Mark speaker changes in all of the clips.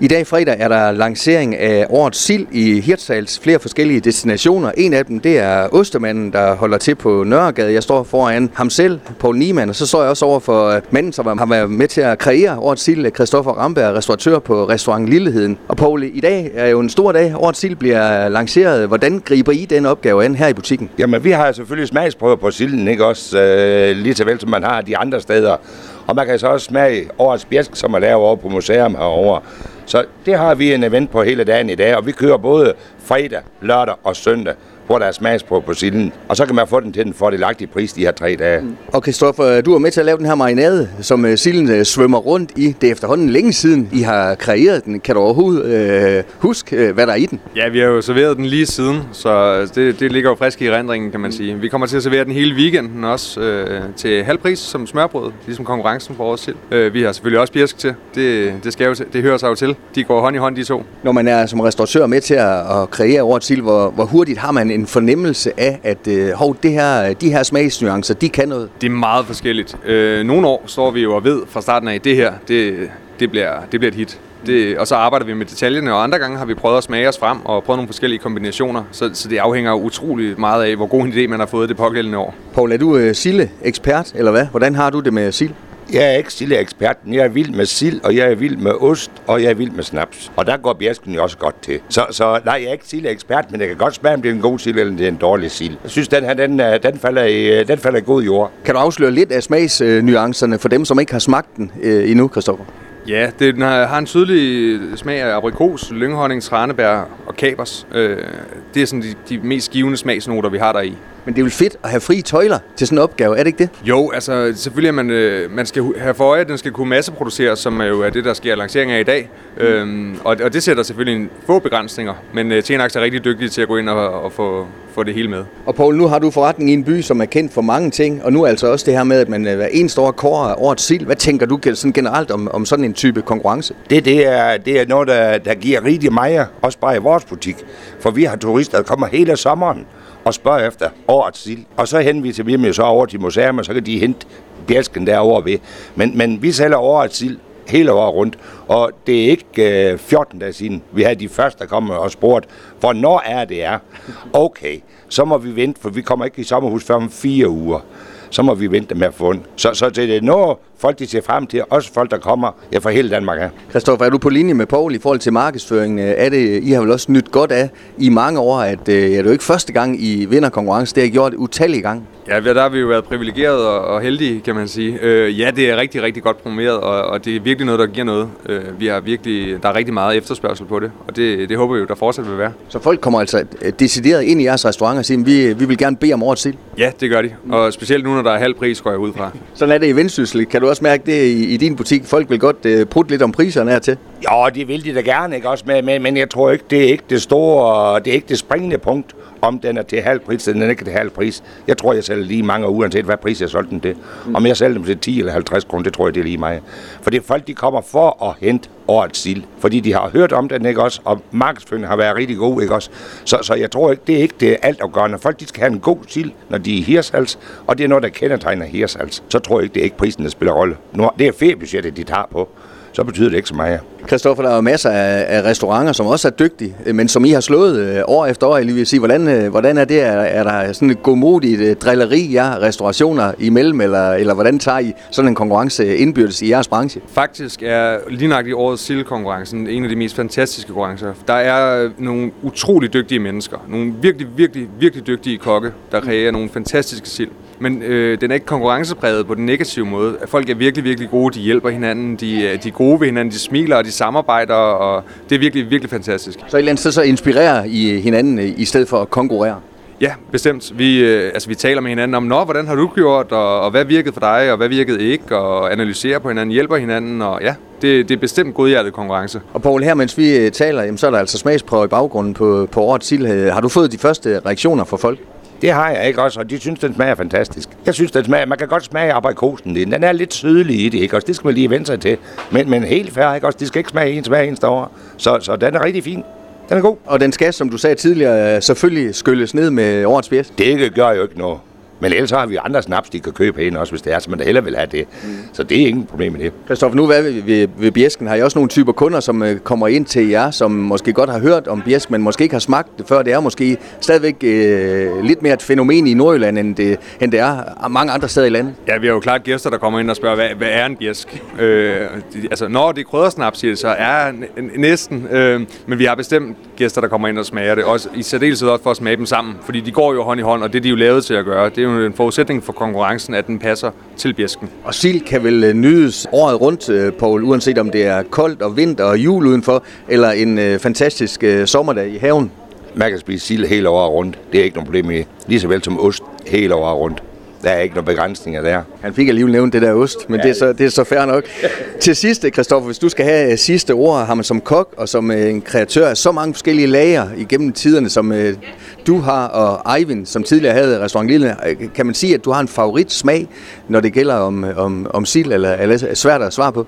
Speaker 1: I dag fredag er der lancering af årets sild i Hirtshals flere forskellige destinationer. En af dem det er Ostemanden, der holder til på Nørregade. Jeg står foran ham selv, Paul Niemann, og så står jeg også over for øh, manden, som har været med til at kreere årets sild, Christoffer Ramberg, restauratør på restaurant Lilleheden. Og Paul, i dag er jo en stor dag. Årets sild bliver lanceret. Hvordan griber I den opgave an her i butikken?
Speaker 2: Jamen, vi har selvfølgelig smagsprøver på silden, ikke også? Øh, lige så vel som man har de andre steder. Og man kan så også smage årets bjæsk, som er lavet over på museum herovre. Så det har vi en event på hele dagen i dag, og vi kører både fredag, lørdag og søndag hvor der er smagsprøve på silden. Og så kan man få den til den fordelagtige pris de her tre dage. Mm.
Speaker 1: Og Kristoffer, du er med til at lave den her marinade, som uh, silden uh, svømmer rundt i. Det er efterhånden længe siden, I har kreeret den. Kan du overhovedet uh, huske, uh, hvad der er i den?
Speaker 3: Ja, vi har jo serveret den lige siden, så det, det ligger jo frisk i erindringen, kan man sige. Vi kommer til at servere den hele weekenden også uh, til halv pris som smørbrød, ligesom konkurrencen på årets sild. Uh, vi har selvfølgelig også bjæsk til. Det, det, skal jo, det hører sig jo til. De går hånd i hånd, de to.
Speaker 1: Når man er som restauratør med til at, at kreere årets sild, hvor, hvor hurtigt har man en fornemmelse af, at øh, hov, det her, de her smagsnuancer, de kan noget?
Speaker 3: Det er meget forskelligt. Øh, nogle år står vi jo og ved fra starten af, det her, det, det, bliver, det bliver et hit. Det, og så arbejder vi med detaljerne, og andre gange har vi prøvet at smage os frem og prøvet nogle forskellige kombinationer. Så, så det afhænger utrolig meget af, hvor god en idé man har fået det pågældende år.
Speaker 1: Paul, er du øh, Sille-ekspert, eller hvad? Hvordan har du det med sild?
Speaker 2: Jeg er ikke sildeeksperten. Jeg er vild med sild, og jeg er vild med ost, og jeg er vild med snaps. Og der går bjæsken jo også godt til. Så, så nej, jeg er ikke sildeekspert, men jeg kan godt smage, om det er en god sild eller det er en dårlig sild. Jeg synes, den her, den, den, falder, i, den falder i god jord.
Speaker 1: Kan du afsløre lidt af smagsnuancerne for dem, som ikke har smagt den øh, endnu, Kristoffer?
Speaker 3: Ja, den har en tydelig smag af aprikos, lynghonning, tranebær og kapers. Øh, det er sådan de, de mest givende smagsnoter, vi har der i.
Speaker 1: Men det er vel fedt at have fri tøjler til sådan en opgave, er det ikke det?
Speaker 3: Jo, altså selvfølgelig, at man, øh, man skal have for øje, at den skal kunne masseproduceres, som er jo er det, der sker lancering af i dag. Mm. Øhm, og, og det sætter selvfølgelig en få begrænsninger, men øh, Tenax er rigtig dygtig til at gå ind og, og få, få det hele med.
Speaker 1: Og Poul, nu har du forretning i en by, som er kendt for mange ting, og nu altså også det her med, at man hver en stor kår af årets sild. Hvad tænker du sådan generelt om, om sådan en type konkurrence?
Speaker 2: Det, det, er, det er noget, der, der giver rigtig meget, også bare i vores butik. For vi har turister, der kommer hele sommeren og spørger efter årets sild. Og så henviser vi dem jo så over til museum, og så kan de hente bjælsken derovre ved. Men, men vi sælger årets sild hele året rundt. Og det er ikke øh, 14 dage siden, vi havde de første, der kom og spurgte, hvornår er det er. Okay, så må vi vente, for vi kommer ikke i sommerhus før om fire uger så må vi vente med at få den. Så, så det er noget, folk de ser frem til, også folk, der kommer ja, fra hele Danmark af.
Speaker 1: Kristoffer, er du på linje med Paul i forhold til markedsføringen? Øh, er det, I har vel også nyt godt af i mange år, at øh, ja, det er jo ikke første gang, I vinder konkurrence. Det har I gjort utallige gange.
Speaker 3: Ja, der har vi jo været privilegeret og, og heldige, kan man sige. Øh, ja, det er rigtig, rigtig godt promoveret, og, og det er virkelig noget, der giver noget. Øh, vi har virkelig, der er rigtig meget efterspørgsel på det, og det, det håber vi jo, der fortsat vil være.
Speaker 1: Så folk kommer altså øh, decideret ind i jeres restaurant og siger, vi, vi vil gerne bede om årets sild?
Speaker 3: Ja, det gør de, og specielt nu, når der er halv pris, går jeg ud fra.
Speaker 1: Sådan er det i Vendsyssel. Kan du også mærke det i, i din butik? Folk vil godt uh, prutte lidt om priserne her til.
Speaker 2: Ja, det vil de da gerne, ikke også? Men, men, men jeg tror ikke, det er ikke det store, det er ikke det springende punkt om den er til halv pris, eller den er ikke til halv pris. Jeg tror, jeg sælger lige mange, uanset hvad pris jeg solgte den til. Mm. Om jeg sælger dem til 10 eller 50 kroner, det tror jeg, det er lige mig. Fordi folk, de kommer for at hente årets sild. Fordi de har hørt om den, ikke også? Og markedsføringen har været rigtig god, ikke også? Så, så jeg tror ikke, det er ikke det altafgørende. Folk, de skal have en god sild, når de er hirsals, og det er noget, der kendetegner hirsals. Så tror jeg ikke, det er ikke prisen, der spiller rolle. Nu, det er feriebudgettet, de tager på så betyder det ikke så meget.
Speaker 1: Kristoffer, der er masser af, af restauranter, som også er dygtige, men som I har slået øh, år efter år. Jeg vil sige, hvordan, øh, hvordan er det? Er, er der sådan et godmodigt øh, drilleri, ja, restaurationer imellem, eller, eller hvordan tager I sådan en konkurrence indbyrdes i jeres branche?
Speaker 3: Faktisk er lige nok i årets sildkonkurrencen en af de mest fantastiske konkurrencer. Der er nogle utrolig dygtige mennesker, nogle virkelig, virkelig, virkelig dygtige kokke, der kreerer nogle fantastiske sild. Men øh, den er ikke konkurrencepræget på den negative måde. Folk er virkelig, virkelig gode, de hjælper hinanden, de, de er gode ved hinanden, de smiler og de samarbejder, og det er virkelig, virkelig fantastisk.
Speaker 1: Så et eller andet sted så inspirerer I hinanden i stedet for at konkurrere?
Speaker 3: Ja, bestemt. Vi, øh, altså, vi taler med hinanden om, Nå, hvordan har du gjort, og, og hvad virkede for dig, og hvad virkede ikke, og analyserer på hinanden, hjælper hinanden, og ja, det, det er bestemt godhjertet konkurrence.
Speaker 1: Og Poul, her mens vi øh, taler, jamen, så er der altså smagsprøve i baggrunden på, på årets sild. Har du fået de første reaktioner fra folk?
Speaker 2: Det har jeg ikke også, og de synes, den smager fantastisk. Jeg synes, den smager, man kan godt smage aprikosen. Den er lidt sydlig i det, ikke også? Det skal man lige vente sig til. Men, men helt fair, ikke også? Det skal ikke smage ens hver eneste år. Så, så den er rigtig fin. Den er god.
Speaker 1: Og den skal, som du sagde tidligere, selvfølgelig skylles ned med årets spjæs?
Speaker 2: Det gør jo ikke noget. Men ellers har vi andre snaps, de kan købe ind også, hvis det er, så man da hellere vil have det. Mm. Så det er ingen problem med det.
Speaker 1: Christoffer, nu hvad ved, ved, ved Bjesken? Har I også nogle typer kunder, som øh, kommer ind til jer, som måske godt har hørt om Bjesk, men måske ikke har smagt det før? Det er måske stadigvæk øh, lidt mere et fænomen i Nordjylland, end det, end det er mange andre steder i landet.
Speaker 3: Ja, vi har jo klart gæster, der kommer ind og spørger, hvad, hvad er en bjæsk? Øh, altså, når det er kryddersnaps, siger det, så er næsten. Øh, men vi har bestemt gæster, der kommer ind og smager det. Også i særdeleshed også for at smage dem sammen, fordi de går jo hånd i hånd, og det de er jo lavet til at gøre. Det er jo en forudsætning for konkurrencen, at den passer til bjæsken.
Speaker 1: Og sild kan vel øh, nydes året rundt, øh, Paul, uanset om det er koldt og vinter og jul udenfor, eller en øh, fantastisk sommerdag i haven.
Speaker 2: Man kan spise sild hele året rundt. Det er ikke noget problem med. Lige så vel som ost hele året rundt. Der er ikke nogen begrænsninger der.
Speaker 1: Han fik alligevel nævnt det der ost, men ja, det, er så, det er så fair nok. Til sidst, Kristoffer, hvis du skal have øh, sidste ord, har man som kok og som øh, en kreatør af så mange forskellige lager igennem tiderne, som øh, du har, og Eivind, som tidligere havde restaurant Lille, kan man sige, at du har en favorit smag, når det gælder om, om, om sild, eller, eller er svært at svare på?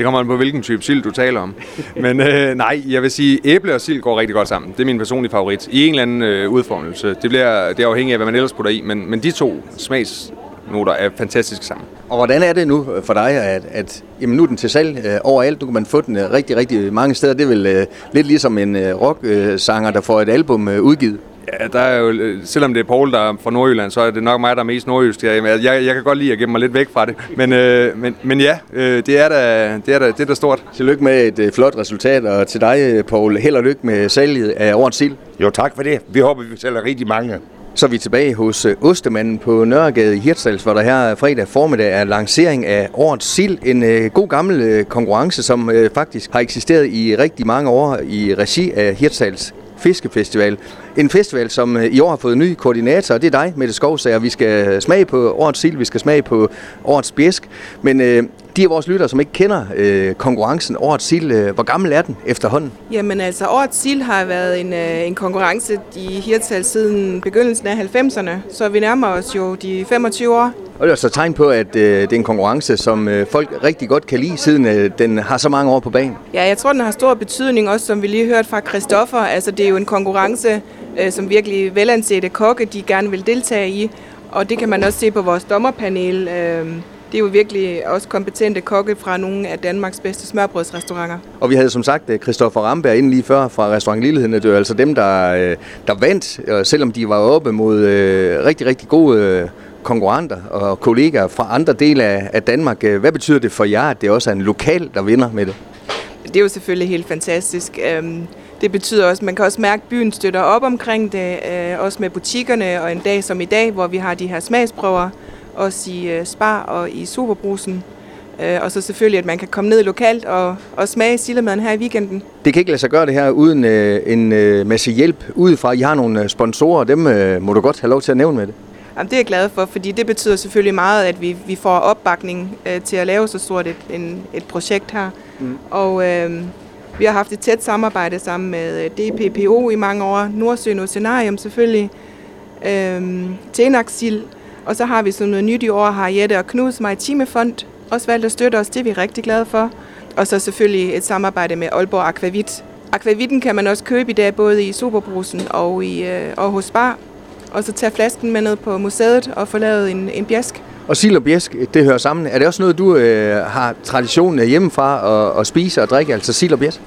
Speaker 3: Det kommer an på, hvilken type sild du taler om. Men øh, nej, jeg vil sige, æble og sild går rigtig godt sammen. Det er min personlige favorit. I en eller anden øh, udformelse. Det, bliver, det er afhængigt af, hvad man ellers putter i. Men, men de to smagsnoter er fantastisk sammen.
Speaker 1: Og hvordan er det nu for dig, at, at jamen nu er den til salg øh, overalt? Du kan man få den øh, rigtig, rigtig mange steder. Det er vel øh, lidt ligesom en øh, rock-sanger, øh, der får et album øh, udgivet.
Speaker 3: Ja, der er jo, selvom det er Paul, der er fra Nordjylland, så er det nok mig, der er mest nordjysk. Jeg, jeg, jeg kan godt lide at gemme mig lidt væk fra det. Men, øh, men, men ja, øh, det, er da, det, er da, det er da stort.
Speaker 1: Tillykke med et øh, flot resultat, og til dig, øh, Paul, held og lykke med salget af Årets Sild.
Speaker 2: Jo, tak for det. Vi håber, vi sælger rigtig mange.
Speaker 1: Så er vi tilbage hos øh, Ostemanden på Nørregade i Hirtshals, hvor der her fredag formiddag er lancering af Årets Sild. En øh, god gammel øh, konkurrence, som øh, faktisk har eksisteret i rigtig mange år i regi af Hirtshals Fiskefestival. En festival, som øh, i år har fået ny koordinator, og det er dig, Mette Skovsager. Vi skal øh, smage på årets sild, vi skal smage på årets bjæsk. Men øh, de af vores lyttere, som ikke kender øh, konkurrencen Årets Sild, øh, hvor gammel er den efterhånden?
Speaker 4: Jamen altså, Årets Sild har været en, øh, en konkurrence i Hirtshals siden begyndelsen af 90'erne, så vi nærmer os jo de 25 år.
Speaker 1: Og det er så tegn på, at øh, det er en konkurrence, som øh, folk rigtig godt kan lide, siden øh, den har så mange år på banen.
Speaker 4: Ja, jeg tror, den har stor betydning, også som vi lige hørte fra Christoffer. Altså, det er jo en konkurrence, øh, som virkelig velansete kokke, de gerne vil deltage i. Og det kan man også se på vores dommerpanel. Øh, det er jo virkelig også kompetente kokke fra nogle af Danmarks bedste smørbrødsrestauranter.
Speaker 1: Og vi havde som sagt Christoffer Ramberg inde lige før fra Restaurant Lilleheden. Det er altså dem, der, øh, der vandt, selvom de var oppe mod øh, rigtig, rigtig gode øh, konkurrenter og kollegaer fra andre dele af Danmark. Hvad betyder det for jer, at det også er en lokal, der vinder med det?
Speaker 4: Det er jo selvfølgelig helt fantastisk. Øhm, det betyder også, at man kan også mærke, at byen støtter op omkring det, også med butikkerne, og en dag som i dag, hvor vi har de her smagsprøver, også i øh, Spar og i Superbrusen. Øh, og så selvfølgelig, at man kan komme ned lokalt og, og smage sildemaden her i weekenden.
Speaker 1: Det kan ikke lade sig gøre det her uden øh, en øh, masse hjælp udefra. I har nogle øh, sponsorer, dem øh, må du godt have lov til at nævne med det.
Speaker 4: Jamen, det er jeg glad for, fordi det betyder selvfølgelig meget, at vi, vi får opbakning øh, til at lave så stort et, en, et projekt her. Mm. Og øh, vi har haft et tæt samarbejde sammen med øh, DPPO i mange år, Nordsøen Oceanarium selvfølgelig, øh, Tenaxil, og så har vi som noget nyt i år, har Jette og Knuds Maritime Fond også valgt at støtte os. Det er vi rigtig glade for. Og så selvfølgelig et samarbejde med Aalborg Aquavit. Aquavitten kan man også købe i dag, både i Superbrusen og, i, øh, og hos Bar. Og så tage flasken med ned på museet og få lavet en, en bjæsk.
Speaker 1: Og sild og bjæsk, det hører sammen. Er det også noget, du øh, har tradition hjemmefra at, at spise og drikke, altså sild og bjæsk?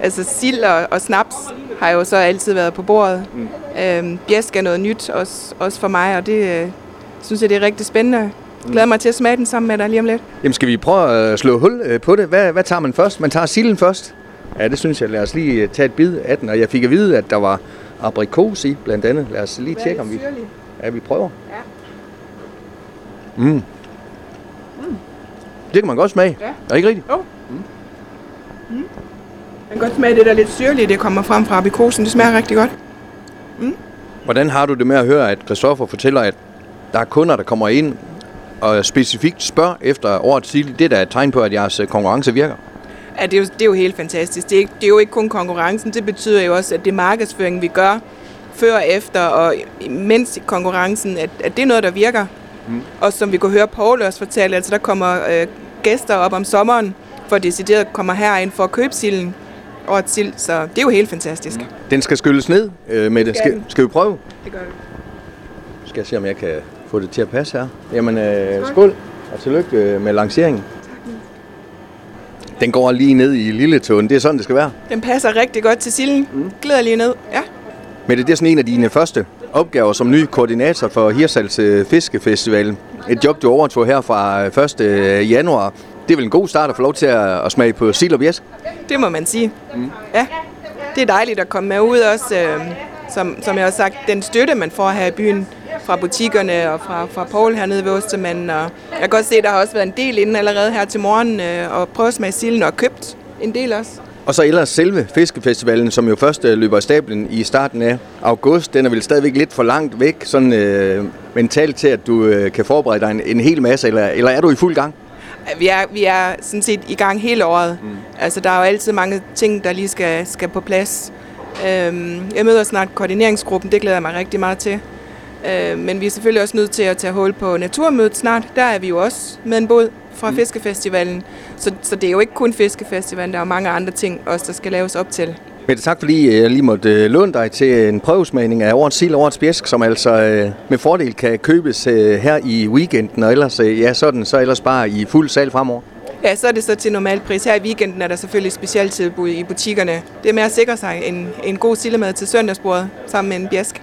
Speaker 4: Altså sild og, og snaps har jo så altid været på bordet. Mm. Øhm, bjæsk er noget nyt, også, også for mig, og det, øh, synes jeg, det er rigtig spændende. Jeg glæder mig til at smage den sammen med dig lige om lidt.
Speaker 1: Jamen skal vi prøve at slå hul øh, på det? Hvad, hvad tager man først? Man tager silden først. Ja, det synes jeg. Lad os lige øh, tage et bid af den. Og jeg fik at vide, at der var aprikos i, blandt andet. Lad os lige tjekke, om vi... Ja, vi prøver. Ja. Mm. Mm. Det kan man godt smage. Ja. Er det ikke rigtigt?
Speaker 4: Jo. Mm. Mm. Man kan godt smage det der lidt syrlige, det kommer frem fra aprikosen. Det smager rigtig godt.
Speaker 1: Mm. Hvordan har du det med at høre, at Christoffer fortæller, at der er kunder, der kommer ind og specifikt spørger efter årets sild. Det er da et tegn på, at jeres konkurrence virker.
Speaker 4: Ja, det er jo, det er jo helt fantastisk. Det er, ikke, det er jo ikke kun konkurrencen, det betyder jo også, at det markedsføring, vi gør før, efter og mens konkurrencen, at, at det er noget, der virker. Mm. Og som vi kunne høre Paul også fortælle, altså der kommer øh, gæster op om sommeren, for decideret kommer herind for at købe silden og sild, så det er jo helt fantastisk. Mm.
Speaker 1: Den skal skylles ned øh, med det. Skal, skal vi prøve?
Speaker 4: Det gør vi.
Speaker 1: Skal jeg se, om jeg kan få det til at passe her. Jamen, øh, skål og tillykke øh, med lanceringen. Den går lige ned i lille tåen. Det er sådan, det skal være.
Speaker 4: Den passer rigtig godt til silden. Mm. Glæder lige ned. Ja.
Speaker 1: Men det er sådan en af dine første opgaver som ny koordinator for Hirsals øh, Fiskefestival. Et job, du overtog her fra 1. Øh, januar. Det er vel en god start at få lov til at smage på sild og bjæsk?
Speaker 4: Det må man sige. Mm. Ja, det er dejligt at komme med ud også. Øh, som, som jeg har sagt, den støtte, man får her i byen fra butikkerne og fra, fra Paul hernede ved Ostemanden. Og jeg kan godt se, at der har også været en del inden allerede her til morgen øh, og prøve at smage silden og købt en del også.
Speaker 1: Og så ellers selve fiskefestivalen, som jo først øh, løber i stablen i starten af august, den er vel stadigvæk lidt for langt væk, sådan øh, mentalt til, at du øh, kan forberede dig en, en hel masse, eller, eller er du i fuld gang?
Speaker 4: Vi er, vi er sådan set i gang hele året. Mm. Altså, der er jo altid mange ting, der lige skal, skal på plads. Øhm, jeg møder snart koordineringsgruppen, det glæder jeg mig rigtig meget til. Øh, men vi er selvfølgelig også nødt til at tage hul på naturmødet snart. Der er vi jo også med en båd fra mm. Fiskefestivalen. Så, så det er jo ikke kun Fiskefestivalen, der er mange andre ting også, der skal laves op til.
Speaker 1: Mette, tak fordi jeg lige måtte øh, låne dig til en prøvesmagning af Årets Sild og Årets Bjæsk, som altså øh, med fordel kan købes øh, her i weekenden, og ellers, ja, sådan, så ellers bare i fuld salg fremover.
Speaker 4: Ja, så er det så til normal pris. Her i weekenden er der selvfølgelig specialtilbud i butikkerne. Det er med at sikre sig en, en god sillemad til søndagsbordet sammen med en bjæsk.